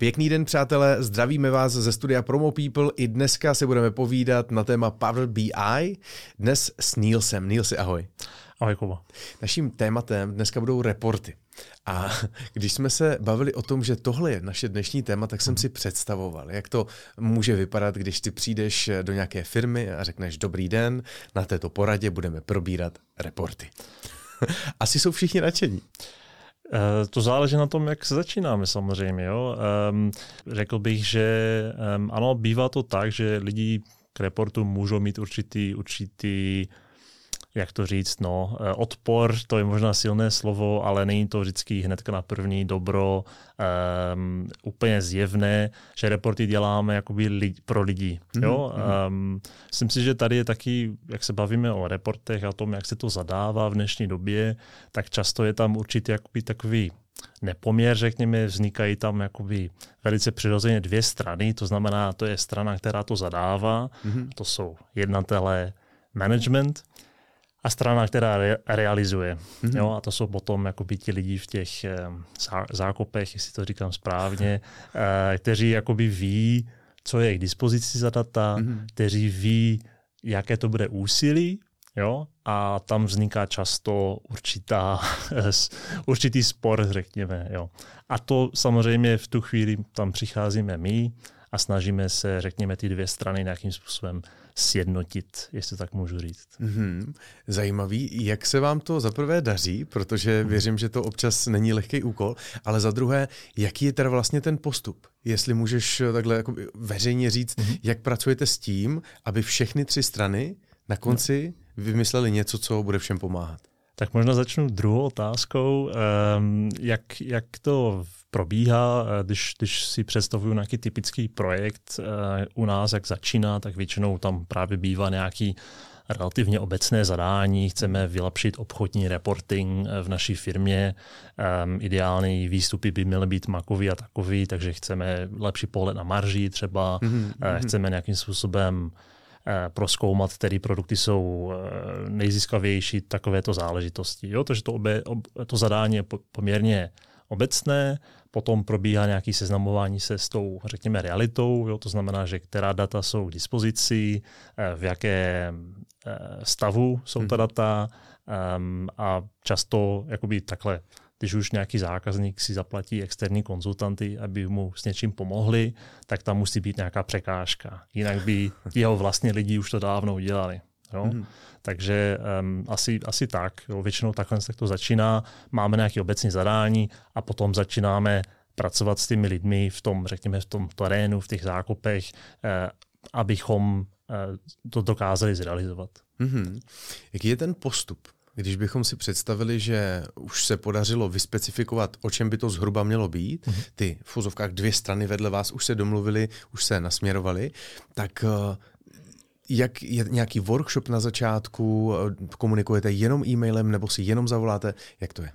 Pěkný den, přátelé, zdravíme vás ze studia Promo People. I dneska se budeme povídat na téma Power BI. Dnes s Nilsem. Nilsi, ahoj. Ahoj, Kuba. Naším tématem dneska budou reporty. A když jsme se bavili o tom, že tohle je naše dnešní téma, tak jsem si představoval, jak to může vypadat, když ty přijdeš do nějaké firmy a řekneš dobrý den, na této poradě budeme probírat reporty. Asi jsou všichni nadšení. Eh, to záleží na tom, jak se začínáme samozřejmě. Jo. Um, řekl bych, že um, ano, bývá to tak, že lidi k reportu můžou mít určitý, určitý jak to říct, no, eh, odpor, to je možná silné slovo, ale není to vždycky hnedka na první dobro um, úplně zjevné, že reporty děláme jakoby li, pro lidi. Mm-hmm. Jo? Um, myslím si, že tady je taky, jak se bavíme o reportech a tom, jak se to zadává v dnešní době, tak často je tam určitě jakoby takový nepoměr, řekněme, vznikají tam jakoby velice přirozeně dvě strany, to znamená, to je strana, která to zadává, mm-hmm. to jsou jednatelé management a strana, která re, realizuje. Mm-hmm. Jo, a to jsou potom jakoby ti lidi v těch eh, zákopech, jestli to říkám správně, eh, kteří jakoby ví, co je k dispozici za data, mm-hmm. kteří ví, jaké to bude úsilí, jo, a tam vzniká často určitá, určitý spor, řekněme, jo. A to samozřejmě v tu chvíli tam přicházíme my a snažíme se, řekněme, ty dvě strany nějakým způsobem sjednotit, jestli tak můžu říct. Mm-hmm. Zajímavý, jak se vám to za prvé daří, protože mm. věřím, že to občas není lehký úkol, ale za druhé, jaký je teda vlastně ten postup? Jestli můžeš takhle jako veřejně říct, mm-hmm. jak pracujete s tím, aby všechny tři strany na konci no. vymysleli něco, co bude všem pomáhat. Tak možná začnu druhou otázkou. Um, jak, jak to probíhá, eh, když, když si představuju nějaký typický projekt uh, u nás, jak začíná, tak většinou tam právě bývá nějaký relativně obecné zadání, chceme vylepšit obchodní reporting eh, v naší firmě. Um, ideální výstupy by měly být makový a takový, takže chceme lepší pohled na marží třeba, mm-hmm. chceme nějakým způsobem Eh, proskoumat, které produkty jsou eh, nejzískavější, takovéto záležitosti. Jo? Takže to, obe, to zadání je poměrně obecné, potom probíhá nějaké seznamování se s tou, řekněme, realitou, jo? to znamená, že která data jsou k dispozici, eh, v jaké stavu jsou ta mhm. data um, a často jakoby takhle když už nějaký zákazník si zaplatí externí konzultanty, aby mu s něčím pomohli, tak tam musí být nějaká překážka. Jinak by jeho vlastně lidi už to dávno udělali. Jo? Mm. Takže um, asi, asi tak. Jo? Většinou takhle tak to začíná. Máme nějaké obecné zadání a potom začínáme pracovat s těmi lidmi v tom, řekněme, v tom terénu, v těch zákopech, eh, abychom eh, to dokázali zrealizovat. Mm-hmm. Jaký je ten postup? Když bychom si představili, že už se podařilo vyspecifikovat, o čem by to zhruba mělo být, mm-hmm. ty v fuzovkách dvě strany vedle vás už se domluvili, už se nasměrovali, tak eh, jak je nějaký workshop na začátku, eh, komunikujete jenom e-mailem nebo si jenom zavoláte, jak to je?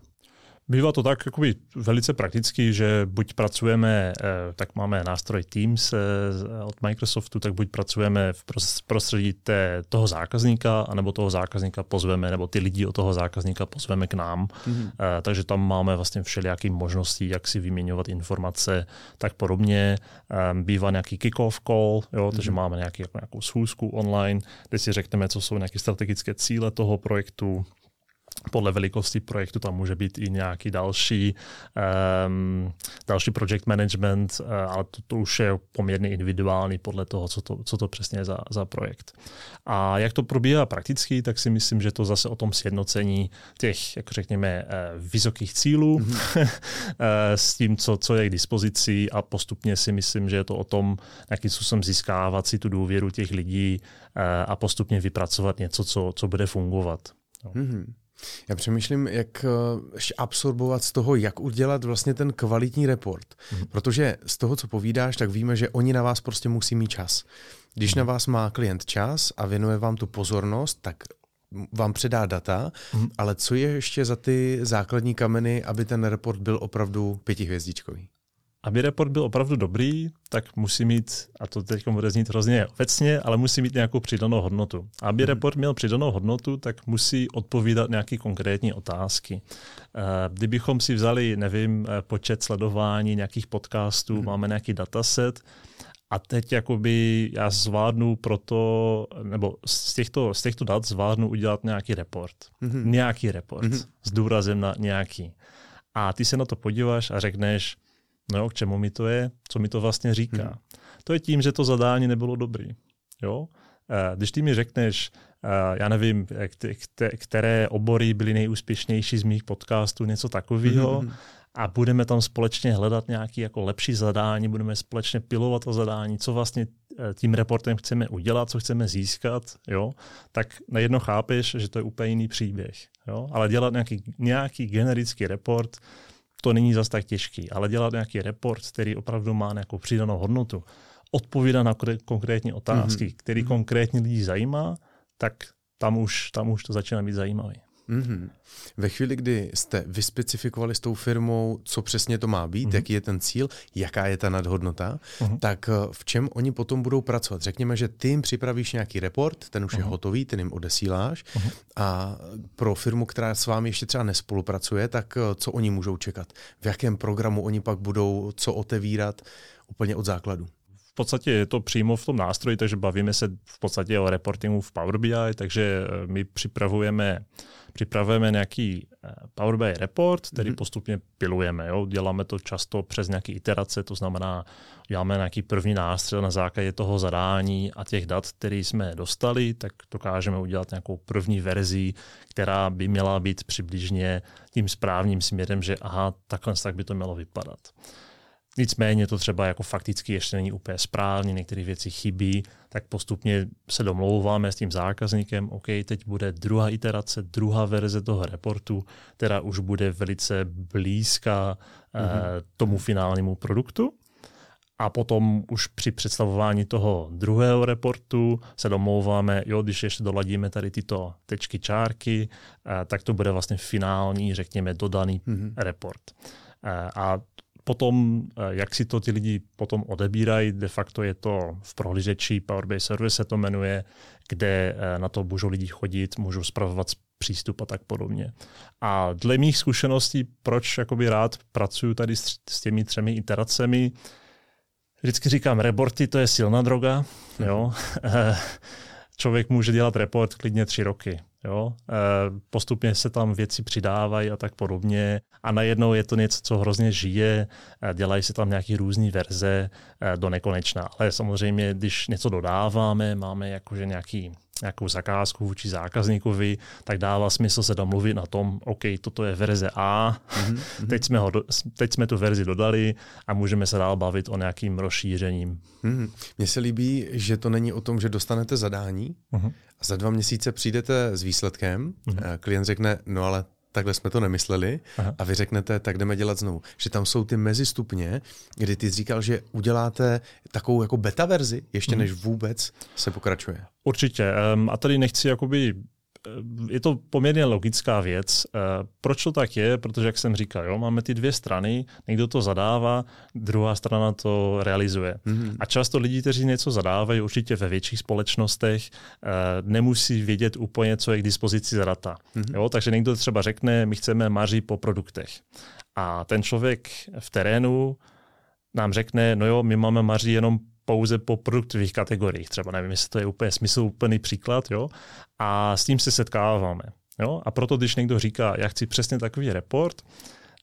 Bývá to tak jakoby velice prakticky, že buď pracujeme, eh, tak máme nástroj Teams eh, od Microsoftu, tak buď pracujeme v prostředí té, toho zákazníka, anebo toho zákazníka pozveme, nebo ty lidi od toho zákazníka pozveme k nám. Mm-hmm. Takže tam máme vlastně všelijaké možnosti, jak si vyměňovat informace, tak podobně. Bývá nějaký kick-off call, jo, takže mm-hmm. máme nějaký, jako nějakou schůzku online, kde si řekneme, co jsou nějaké strategické cíle toho projektu, podle velikosti projektu tam může být i nějaký další, um, další project management, uh, ale to, to už je poměrně individuální podle toho, co to, co to přesně je za, za projekt. A jak to probíhá prakticky, tak si myslím, že to zase o tom sjednocení těch, jak řekněme, uh, vysokých cílů mm-hmm. s tím, co, co je k dispozici a postupně si myslím, že je to o tom, jakým způsobem získávat si tu důvěru těch lidí a postupně vypracovat něco, co, co bude fungovat. No. Mm-hmm. Já přemýšlím, jak eh, absorbovat z toho, jak udělat vlastně ten kvalitní report. Mm. Protože z toho, co povídáš, tak víme, že oni na vás prostě musí mít čas. Když mm. na vás má klient čas a věnuje vám tu pozornost, tak vám předá data, mm. ale co je ještě za ty základní kameny, aby ten report byl opravdu pětihvězdičkový? Aby report byl opravdu dobrý, tak musí mít, a to teď bude znít hrozně obecně, ale musí mít nějakou přidanou hodnotu. A aby hmm. report měl přidanou hodnotu, tak musí odpovídat nějaké konkrétní otázky. Eh, kdybychom si vzali, nevím, eh, počet sledování nějakých podcastů, hmm. máme nějaký dataset, a teď jakoby já zvládnu proto, nebo z těchto, z těchto dat zvládnu udělat nějaký report. Mm-hmm. Nějaký report. Mm-hmm. S důrazem na nějaký. A ty se na to podíváš a řekneš, no jo, k čemu mi to je, co mi to vlastně říká. Hmm. To je tím, že to zadání nebylo dobrý. Jo? Eh, když ty mi řekneš, eh, já nevím, které obory byly nejúspěšnější z mých podcastů, něco takového, hmm. a budeme tam společně hledat nějaké jako lepší zadání, budeme společně pilovat to zadání, co vlastně eh, tím reportem chceme udělat, co chceme získat, jo, tak najednou chápeš, že to je úplně jiný příběh. Jo? Ale dělat nějaký, nějaký generický report, to není zas tak těžký, ale dělat nějaký report, který opravdu má nějakou přidanou hodnotu, odpovídá na konkrétní otázky, mm-hmm. který mhm. konkrétně lidi zajímá, tak tam už, tam už to začíná být zajímavý. Mm-hmm. Ve chvíli, kdy jste vyspecifikovali s tou firmou, co přesně to má být, mm-hmm. jaký je ten cíl, jaká je ta nadhodnota, mm-hmm. tak eh, v čem oni potom budou pracovat? Řekněme, že ty jim připravíš nějaký report, ten už mm-hmm. je mhm. hotový, ten jim odesíláš mm-hmm. a pro firmu, která s vámi ještě třeba nespolupracuje, tak eh, co oni můžou čekat? V jakém programu oni pak budou co otevírat úplně od základu? V podstatě je to přímo v tom nástroji, takže bavíme se v podstatě o reportingu v Power BI, takže eh, my připravujeme, připravujeme nějaký eh, Power BI report, který mm-hmm. postupně pilujeme. Jo? Děláme to často přes nějaké iterace, to znamená, děláme nějaký první nástřel na základě toho zadání a těch dat, které jsme dostali, tak dokážeme udělat nějakou první verzi, která by měla být přibližně tím správným směrem, že aha, takhle tak by to mělo vypadat. Nicméně to třeba jako fakticky ještě není úplně správně, některé věci chybí, tak postupně se domlouváme s tím zákazníkem, OK, teď bude druhá iterace, druhá verze toho reportu, která už bude velice blízká mm-hmm. eh, tomu finálnímu produktu. A potom už při představování toho druhého reportu se domlouváme, jo, když ještě doladíme tady tyto tečky, čárky, eh, tak to bude vlastně finální, řekněme, dodaný mm-hmm. report. Eh, a Potom, eh, jak si to ty lidi potom odebírají, de facto je to v prohlížeči Power BI Service se to jmenuje, kde eh, na to můžou lidi chodit, můžou spravovat přístup a tak podobně. A dle mých zkušeností, proč jakoby rád pracuji tady s, s těmi třemi iteracemi, vždycky říkám, reporty to je silná droga, jo. Člověk může dělat report klidně tři roky. Jo? Eh, postupně se tam věci přidávají a tak podobně a najednou je to něco, co hrozně žije, dělají se tam nějaké různé verze eh, do nekonečna. Ale samozřejmě, když něco dodáváme, máme jakože nějaký nějakou zakázku vůči zákazníkovi, tak dává smysl se domluvit na tom, OK, toto je verze A, mm-hmm. teď, jsme ho do, teď jsme tu verzi dodali a můžeme se dál bavit o nějakým rozšířením. Mm-hmm. Mně se líbí, že to není o tom, že dostanete zadání mm-hmm. a za dva měsíce přijdete s výsledkem, mm-hmm. klient řekne, no ale takhle jsme to nemysleli Aha. a vy řeknete, tak jdeme dělat znovu. Že tam jsou ty mezistupně, kdy ty říkal, že uděláte takovou jako beta verzi, ještě mm. než vůbec se pokračuje. Určitě. Um, a tady nechci jakoby je to poměrně logická věc. Eh, proč to tak je? Protože, jak jsem říkal, jo, máme ty dvě strany, někdo to zadává, druhá strana to realizuje. Mm-hmm. A často lidi, kteří něco zadávají, určitě ve větších společnostech, eh, nemusí vědět úplně, co je k dispozici za data. Mm-hmm. Jo, takže někdo třeba řekne, my chceme maří po produktech. A ten člověk v terénu nám řekne, no jo, my máme maří jenom pouze po produktových kategoriích. Třeba nevím, jestli to je úplně smysluplný příklad, jo? a s tím se setkáváme. Jo? A proto, když někdo říká, já chci přesně takový report,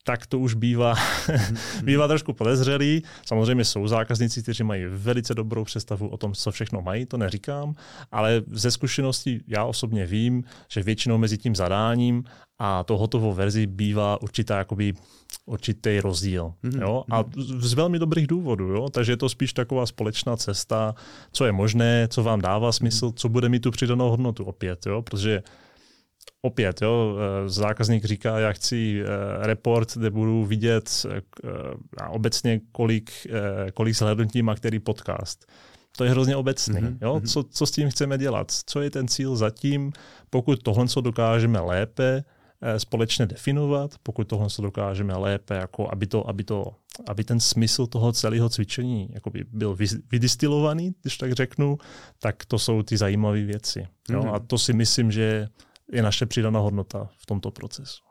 tak to už bývá, bývá trošku podezřelý. Samozřejmě jsou zákazníci, kteří mají velice dobrou představu o tom, co všechno mají, to neříkám, ale ze zkušeností já osobně vím, že většinou mezi tím zadáním a to hotovou verzi bývá určitá jakoby určitý rozdíl. Mm-hmm. Jo? A z velmi dobrých důvodů. Jo? Takže je to spíš taková společná cesta, co je možné, co vám dává smysl, co bude mít tu přidanou hodnotu opět. Jo? Protože opět, jo, eh, zákazník říká, já chci eh, report, kde budu vidět eh, obecně, kolik, kolik zhlédnutí má který podcast. To je hrozně obecný. Mm-hmm. Jo? Mhm. Co, co s tím chceme dělat? Co je ten cíl zatím? Pokud tohle co dokážeme lépe společně definovat, pokud tohle co dokážeme lépe, jako aby to, aby to aby ten smysl toho celého cvičení jakoby byl vydistilovaný, když tak řeknu, tak to jsou ty zajímavé věci. Jo? Mm. A to si myslím, že je naše přidaná hodnota v tomto procesu.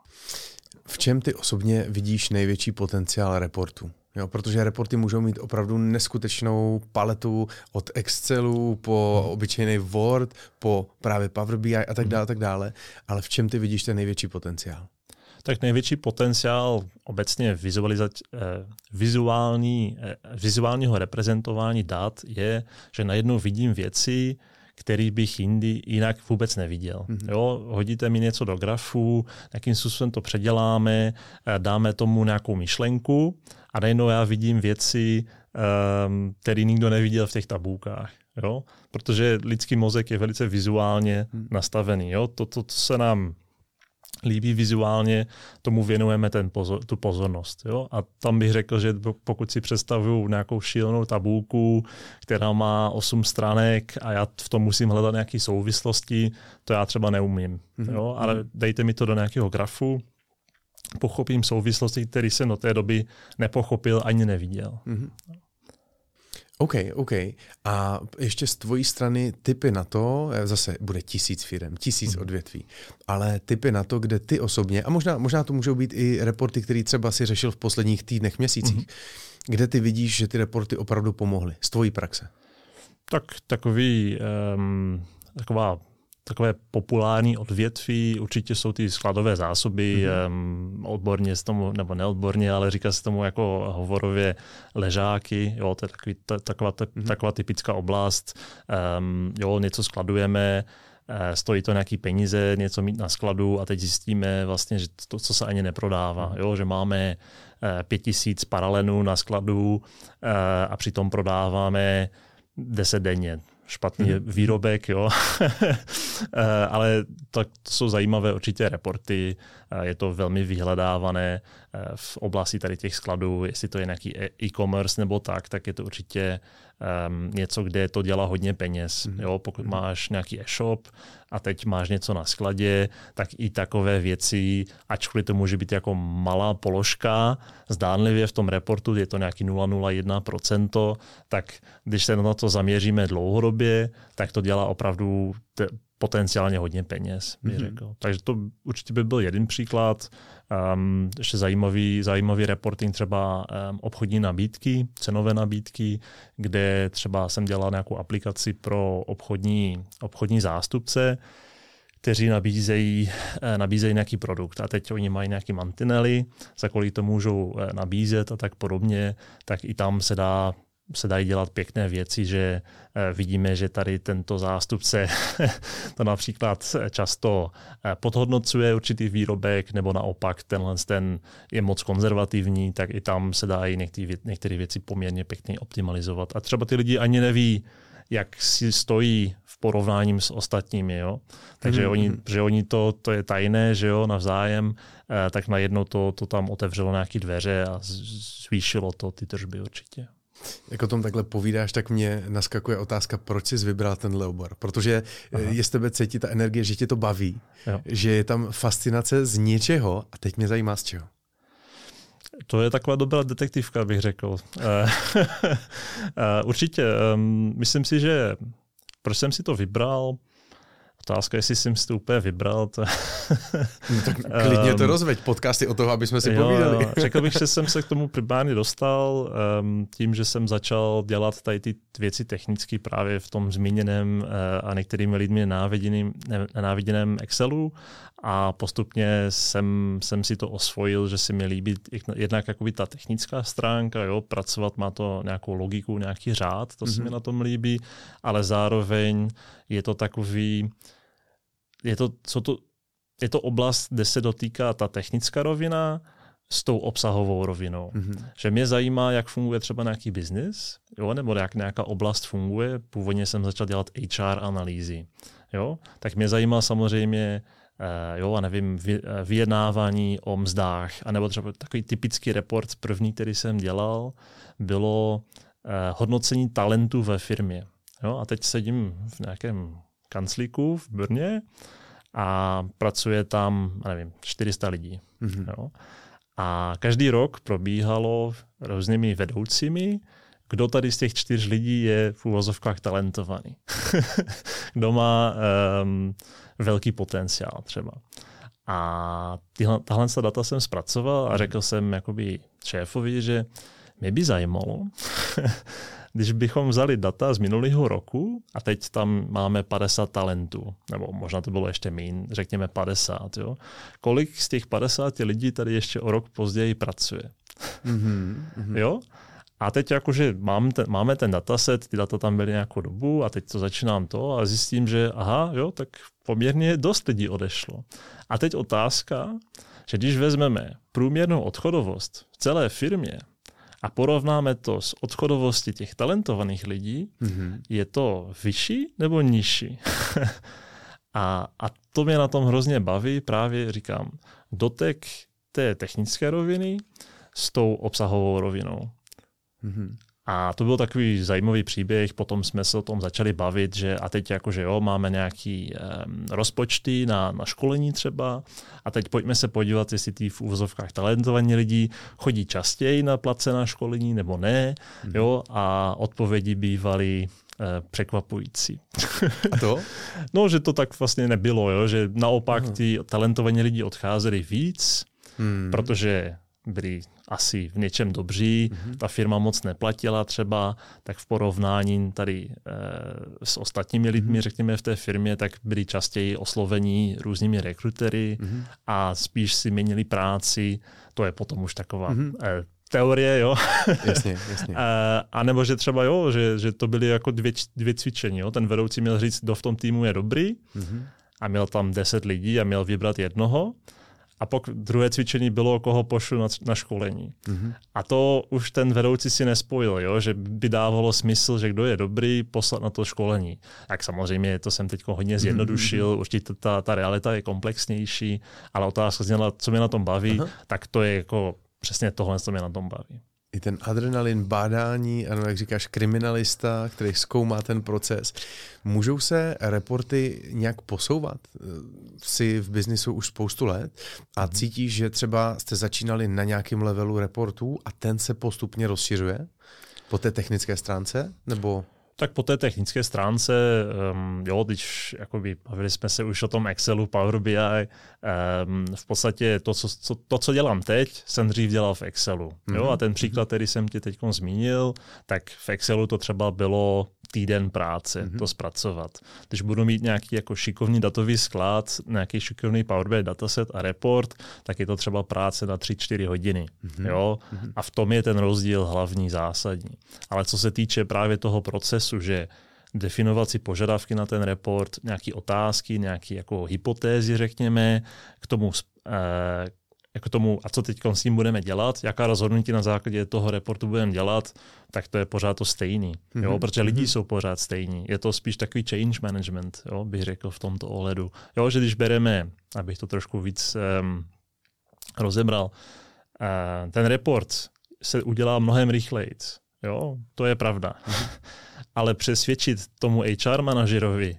V čem ty osobně vidíš největší potenciál reportu? Jo, protože reporty můžou mít opravdu neskutečnou paletu od Excelu po hmm. obyčejný Word, po právě Power BI a tak dále, tak dále. Ale v čem ty vidíš ten největší potenciál? Tak největší potenciál obecně vizualizac, eh, vizuální, eh, vizuálního reprezentování dat je, že najednou vidím věci, který bych jindy jinak vůbec neviděl. Mm-hmm. Jo, hodíte mi něco do grafu, jakým způsobem to předěláme, eh, dáme tomu nějakou myšlenku a najednou já vidím věci, um, které nikdo neviděl v těch tabulkách. Jo? Protože lidský mozek je velice vizuálně hmm. nastavený. Jo? To, to, to se nám líbí vizuálně, tomu věnujeme ten pozor, tu pozornost. Jo? A tam bych řekl, že pokud si představuju nějakou šílenou tabulku, která má 8 stránek a já v tom musím hledat nějaké souvislosti, to já třeba neumím. Mm-hmm. Jo? Ale dejte mi to do nějakého grafu, pochopím souvislosti, které jsem do té doby nepochopil ani neviděl. Mm-hmm. OK, OK. A ještě z tvojí strany typy na to, eh, zase bude tisíc firm, tisíc mm-hmm. odvětví, ale typy na to, kde ty osobně, a možná, možná to můžou být i reporty, které třeba si řešil v posledních týdnech, měsících, mm-hmm. kde ty vidíš, že ty reporty opravdu pomohly z tvojí praxe? Tak takový, um, taková takové populární odvětví určitě jsou ty skladové zásoby, mm-hmm. odborně s tomu, nebo neodborně, ale říká se tomu jako hovorově ležáky, jo, to je takový, ta, taková, mm-hmm. taková typická oblast, um, jo, něco skladujeme, uh, stojí to nějaký peníze, něco mít na skladu a teď zjistíme vlastně, že to, co se ani neprodává, mm-hmm. jo, že máme uh, pět tisíc paralenů na skladu uh, a přitom prodáváme deset denně špatný mm. výrobek, jo. Eh, ale tak to jsou zajímavé určitě reporty, je to velmi vyhledávané eh, v oblasti tady těch skladů, jestli to je nějaký e- e-commerce nebo tak, tak je to určitě um, něco, kde to dělá hodně peněz. Mm. Jo, pokud mm. máš nějaký e-shop a teď máš něco na skladě, tak i takové věci, ačkoliv to může být jako malá položka, zdánlivě v tom reportu je to nějaký 0,01%, tak když se na to zaměříme dlouhodobě, tak to dělá opravdu te- potenciálně hodně peněz, bych mm-hmm. řekl. Takže to určitě by byl jeden příklad. Um, ještě zajímavý, zajímavý reporting třeba um, obchodní nabídky, cenové nabídky, kde třeba jsem dělal nějakou aplikaci pro obchodní, obchodní zástupce, kteří nabízejí, eh, nabízejí nějaký produkt a teď oni mají nějaké mantinely, za kolik to můžou eh, nabízet a tak podobně, tak i tam se dá se dají dělat pěkné věci, že eh, vidíme, že tady tento zástupce to například často eh, podhodnocuje určitý výrobek, nebo naopak tenhle ten je moc konzervativní, tak i tam se dají některé věci poměrně pěkně optimalizovat. A třeba ty lidi ani neví, jak si stojí v porovnáním s ostatními. Jo? Takže mm-hmm. oni, mhm. že oni to, to je tajné, že jo, navzájem, eh, tak najednou to, to tam otevřelo nějaké dveře a zvýšilo to ty tržby určitě. Jak o tom takhle povídáš, tak mě naskakuje otázka, proč jsi vybral ten obor. Protože Aha. je z tebe cítit ta energie, že tě to baví, jo. že je tam fascinace z něčeho a teď mě zajímá z čeho. To je taková dobrá detektivka, bych řekl. Eh, eh, určitě. Ehm, myslím si, že proč jsem si to vybral, Otázka, jestli jsem si to úplně vybral. To... no, tak klidně to ehm, rozveď. Podcasty o toho, aby jsme si jo, povídali. řekl bych, že jsem se k tomu primárně dostal um, tím, že jsem začal dělat tady ty věci technické právě v tom zmíněném uh, a některými lidmi nenáviděném, nenáviděném Excelu a postupně jsem, jsem si to osvojil, že si mi líbí jednak jakoby ta technická stránka, jo, pracovat má to nějakou logiku, nějaký řád, to mm-hmm. se mi mhm. na tom líbí, ale zároveň je to takový, je to, co to, je to oblast, kde se dotýká ta technická rovina s tou obsahovou rovinou. Mm-hmm. Že mě zajímá, jak funguje třeba nějaký biznis, jo, nebo jak nějaká oblast funguje. Původně jsem začal dělat HR analýzy. Jo? Tak mě zajímá samozřejmě jo, a nevím, vy, uh, vyjednávání o mzdách, anebo třeba takový typický report první, který jsem dělal, bylo uh, hodnocení talentu ve firmě. Jo, a teď sedím v nějakém kanclíku v Brně a pracuje tam, nevím, 400 lidí. Mm-hmm. Jo. A každý rok probíhalo různými vedoucími, kdo tady z těch čtyř lidí je v úvozovkách talentovaný. kdo má um, velký potenciál třeba. A tyhle, tahle data jsem zpracoval a řekl jsem jakoby šéfovi, že mě by zajímalo, když bychom vzali data z minulého roku a teď tam máme 50 talentů, nebo možná to bylo ještě méně, řekněme 50, jo? kolik z těch 50 lidí tady ještě o rok později pracuje? Mm-hmm, Jo? A teď jakože mám ten, máme ten dataset, ty data tam byly nějakou dobu a teď to začínám to a zjistím, že aha, jo, tak poměrně dost lidí odešlo. A teď otázka, že když vezmeme průměrnou odchodovost v celé firmě a porovnáme to s odchodovostí těch talentovaných lidí, mm-hmm. je to vyšší nebo nižší? a, a to mě na tom hrozně baví, právě říkám, dotek té technické roviny s tou obsahovou rovinou. Mm-hmm. A to byl takový zajímavý příběh, potom jsme se o tom začali bavit, že a teď jakože jo, máme nějaký um, rozpočty na, na školení třeba a teď pojďme se podívat, jestli ty v úvozovkách talentovaní lidi chodí častěji na placená školení nebo ne, mm. jo, a odpovědi bývaly uh, překvapující. A to? no, že to tak vlastně nebylo, jo, že naopak ty talentovaní lidi odcházeli víc, hmm. protože byli asi v něčem dobří, mm-hmm. ta firma moc neplatila třeba, tak v porovnání tady e, s ostatními lidmi, mm-hmm. řekněme v té firmě, tak byli častěji oslovení různými rekrutery mm-hmm. a spíš si měnili práci, to je potom už taková mm-hmm. e, teorie, jo. Jasně, jasně. e, a nebo že třeba jo, že, že to byly jako dvě, dvě cvičení, jo. Ten vedoucí měl říct, kdo v tom týmu je dobrý mm-hmm. a měl tam deset lidí a měl vybrat jednoho a pak druhé cvičení bylo, koho pošlu na, na školení. Mm-hmm. A to už ten vedoucí si nespojil, jo? že by dávalo smysl, že kdo je dobrý, poslat na to školení. Tak samozřejmě to jsem teď hodně zjednodušil, mm-hmm. určitě ta, ta realita je komplexnější, ale otázka zněla, co mě na tom baví, Aha. tak to je jako přesně tohle, co mě na tom baví i ten adrenalin, bádání, ano, jak říkáš, kriminalista, který zkoumá ten proces. Můžou se reporty nějak posouvat? Jsi v biznisu už spoustu let a mhm. cítíš, že třeba jste začínali na nějakém levelu reportů a ten se postupně rozšiřuje po té technické stránce? Nebo tak po té technické stránce, um, jo, když jakoby, bavili jsme se už o tom Excelu, Power BI, um, v podstatě to co, co, to, co dělám teď, jsem dřív dělal v Excelu. Mm-hmm. Jo, a ten příklad, který jsem ti teď zmínil, tak v Excelu to třeba bylo týden práce mm-hmm. to zpracovat. Když budu mít nějaký jako šikovný datový sklad, nějaký šikovný Power BI dataset a report, tak je to třeba práce na 3-4 hodiny. Mm-hmm. Jo? Mm-hmm. A v tom je ten rozdíl hlavní, zásadní. Ale co se týče právě toho procesu, že definovat si požadavky na ten report, nějaké otázky, nějaké jako hypotézy, řekněme, k tomu, eh, jako tomu, a co teď s tím budeme dělat, jaká rozhodnutí na základě toho reportu budeme dělat, tak to je pořád to stejný. Mm-hmm. Jo? Mhm. Protože lidi mm-hmm. jsou pořád stejní. Je to spíš takový change management, jo? bych řekl v tomto ohledu. Jo, že když bereme, abych to trošku víc um, rozebral, uh, ten report se udělá mnohem rychleji. Jo, to je pravda. Mm-hmm. Ale přesvědčit tomu HR manažerovi,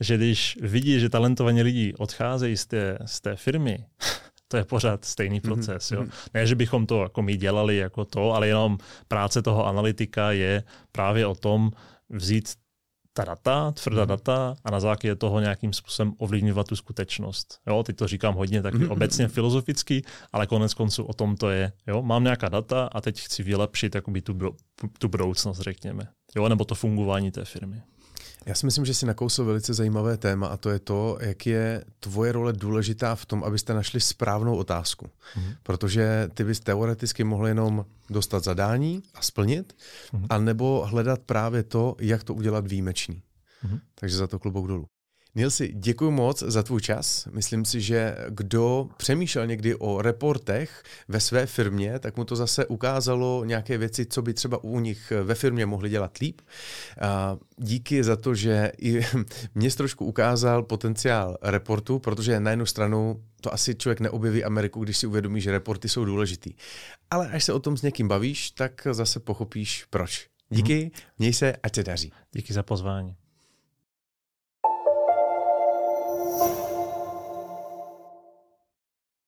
že když vidí, že talentovaní lidi odcházejí z té, z té firmy, to je pořád stejný mhm, proces. Jo? Mhm. Ne, že bychom to jako my dělali jako to, ale jenom práce toho analytika je právě o tom vzít ta data, tvrdá mm. data a na základě toho nějakým způsobem ovlivňovat tu skutečnost. Jo, teď to říkám hodně taky obecně filozoficky, ale konec konců o tom to je. Jo, mám nějaká data a teď chci vylepšit jakoby tu, tu budoucnost, řekněme. Jo, nebo to fungování té firmy. Já si myslím, že si nakousl velice zajímavé téma a to je to, jak je tvoje role důležitá v tom, abyste našli správnou otázku. Mm-hmm. Protože ty bys teoreticky mohl jenom dostat zadání a splnit, mm-hmm. anebo hledat právě to, jak to udělat výjimečný. Mm-hmm. Takže za to klobouk dolů. Nilsi, děkuji moc za tvůj čas. Myslím si, že kdo přemýšlel někdy o reportech ve své firmě, tak mu to zase ukázalo nějaké věci, co by třeba u nich ve firmě mohli dělat líp. A díky za to, že i mě trošku ukázal potenciál reportu, protože na jednu stranu to asi člověk neobjeví Ameriku, když si uvědomí, že reporty jsou důležitý. Ale až se o tom s někým bavíš, tak zase pochopíš proč. Díky, měj se, ať se daří. Díky za pozvání.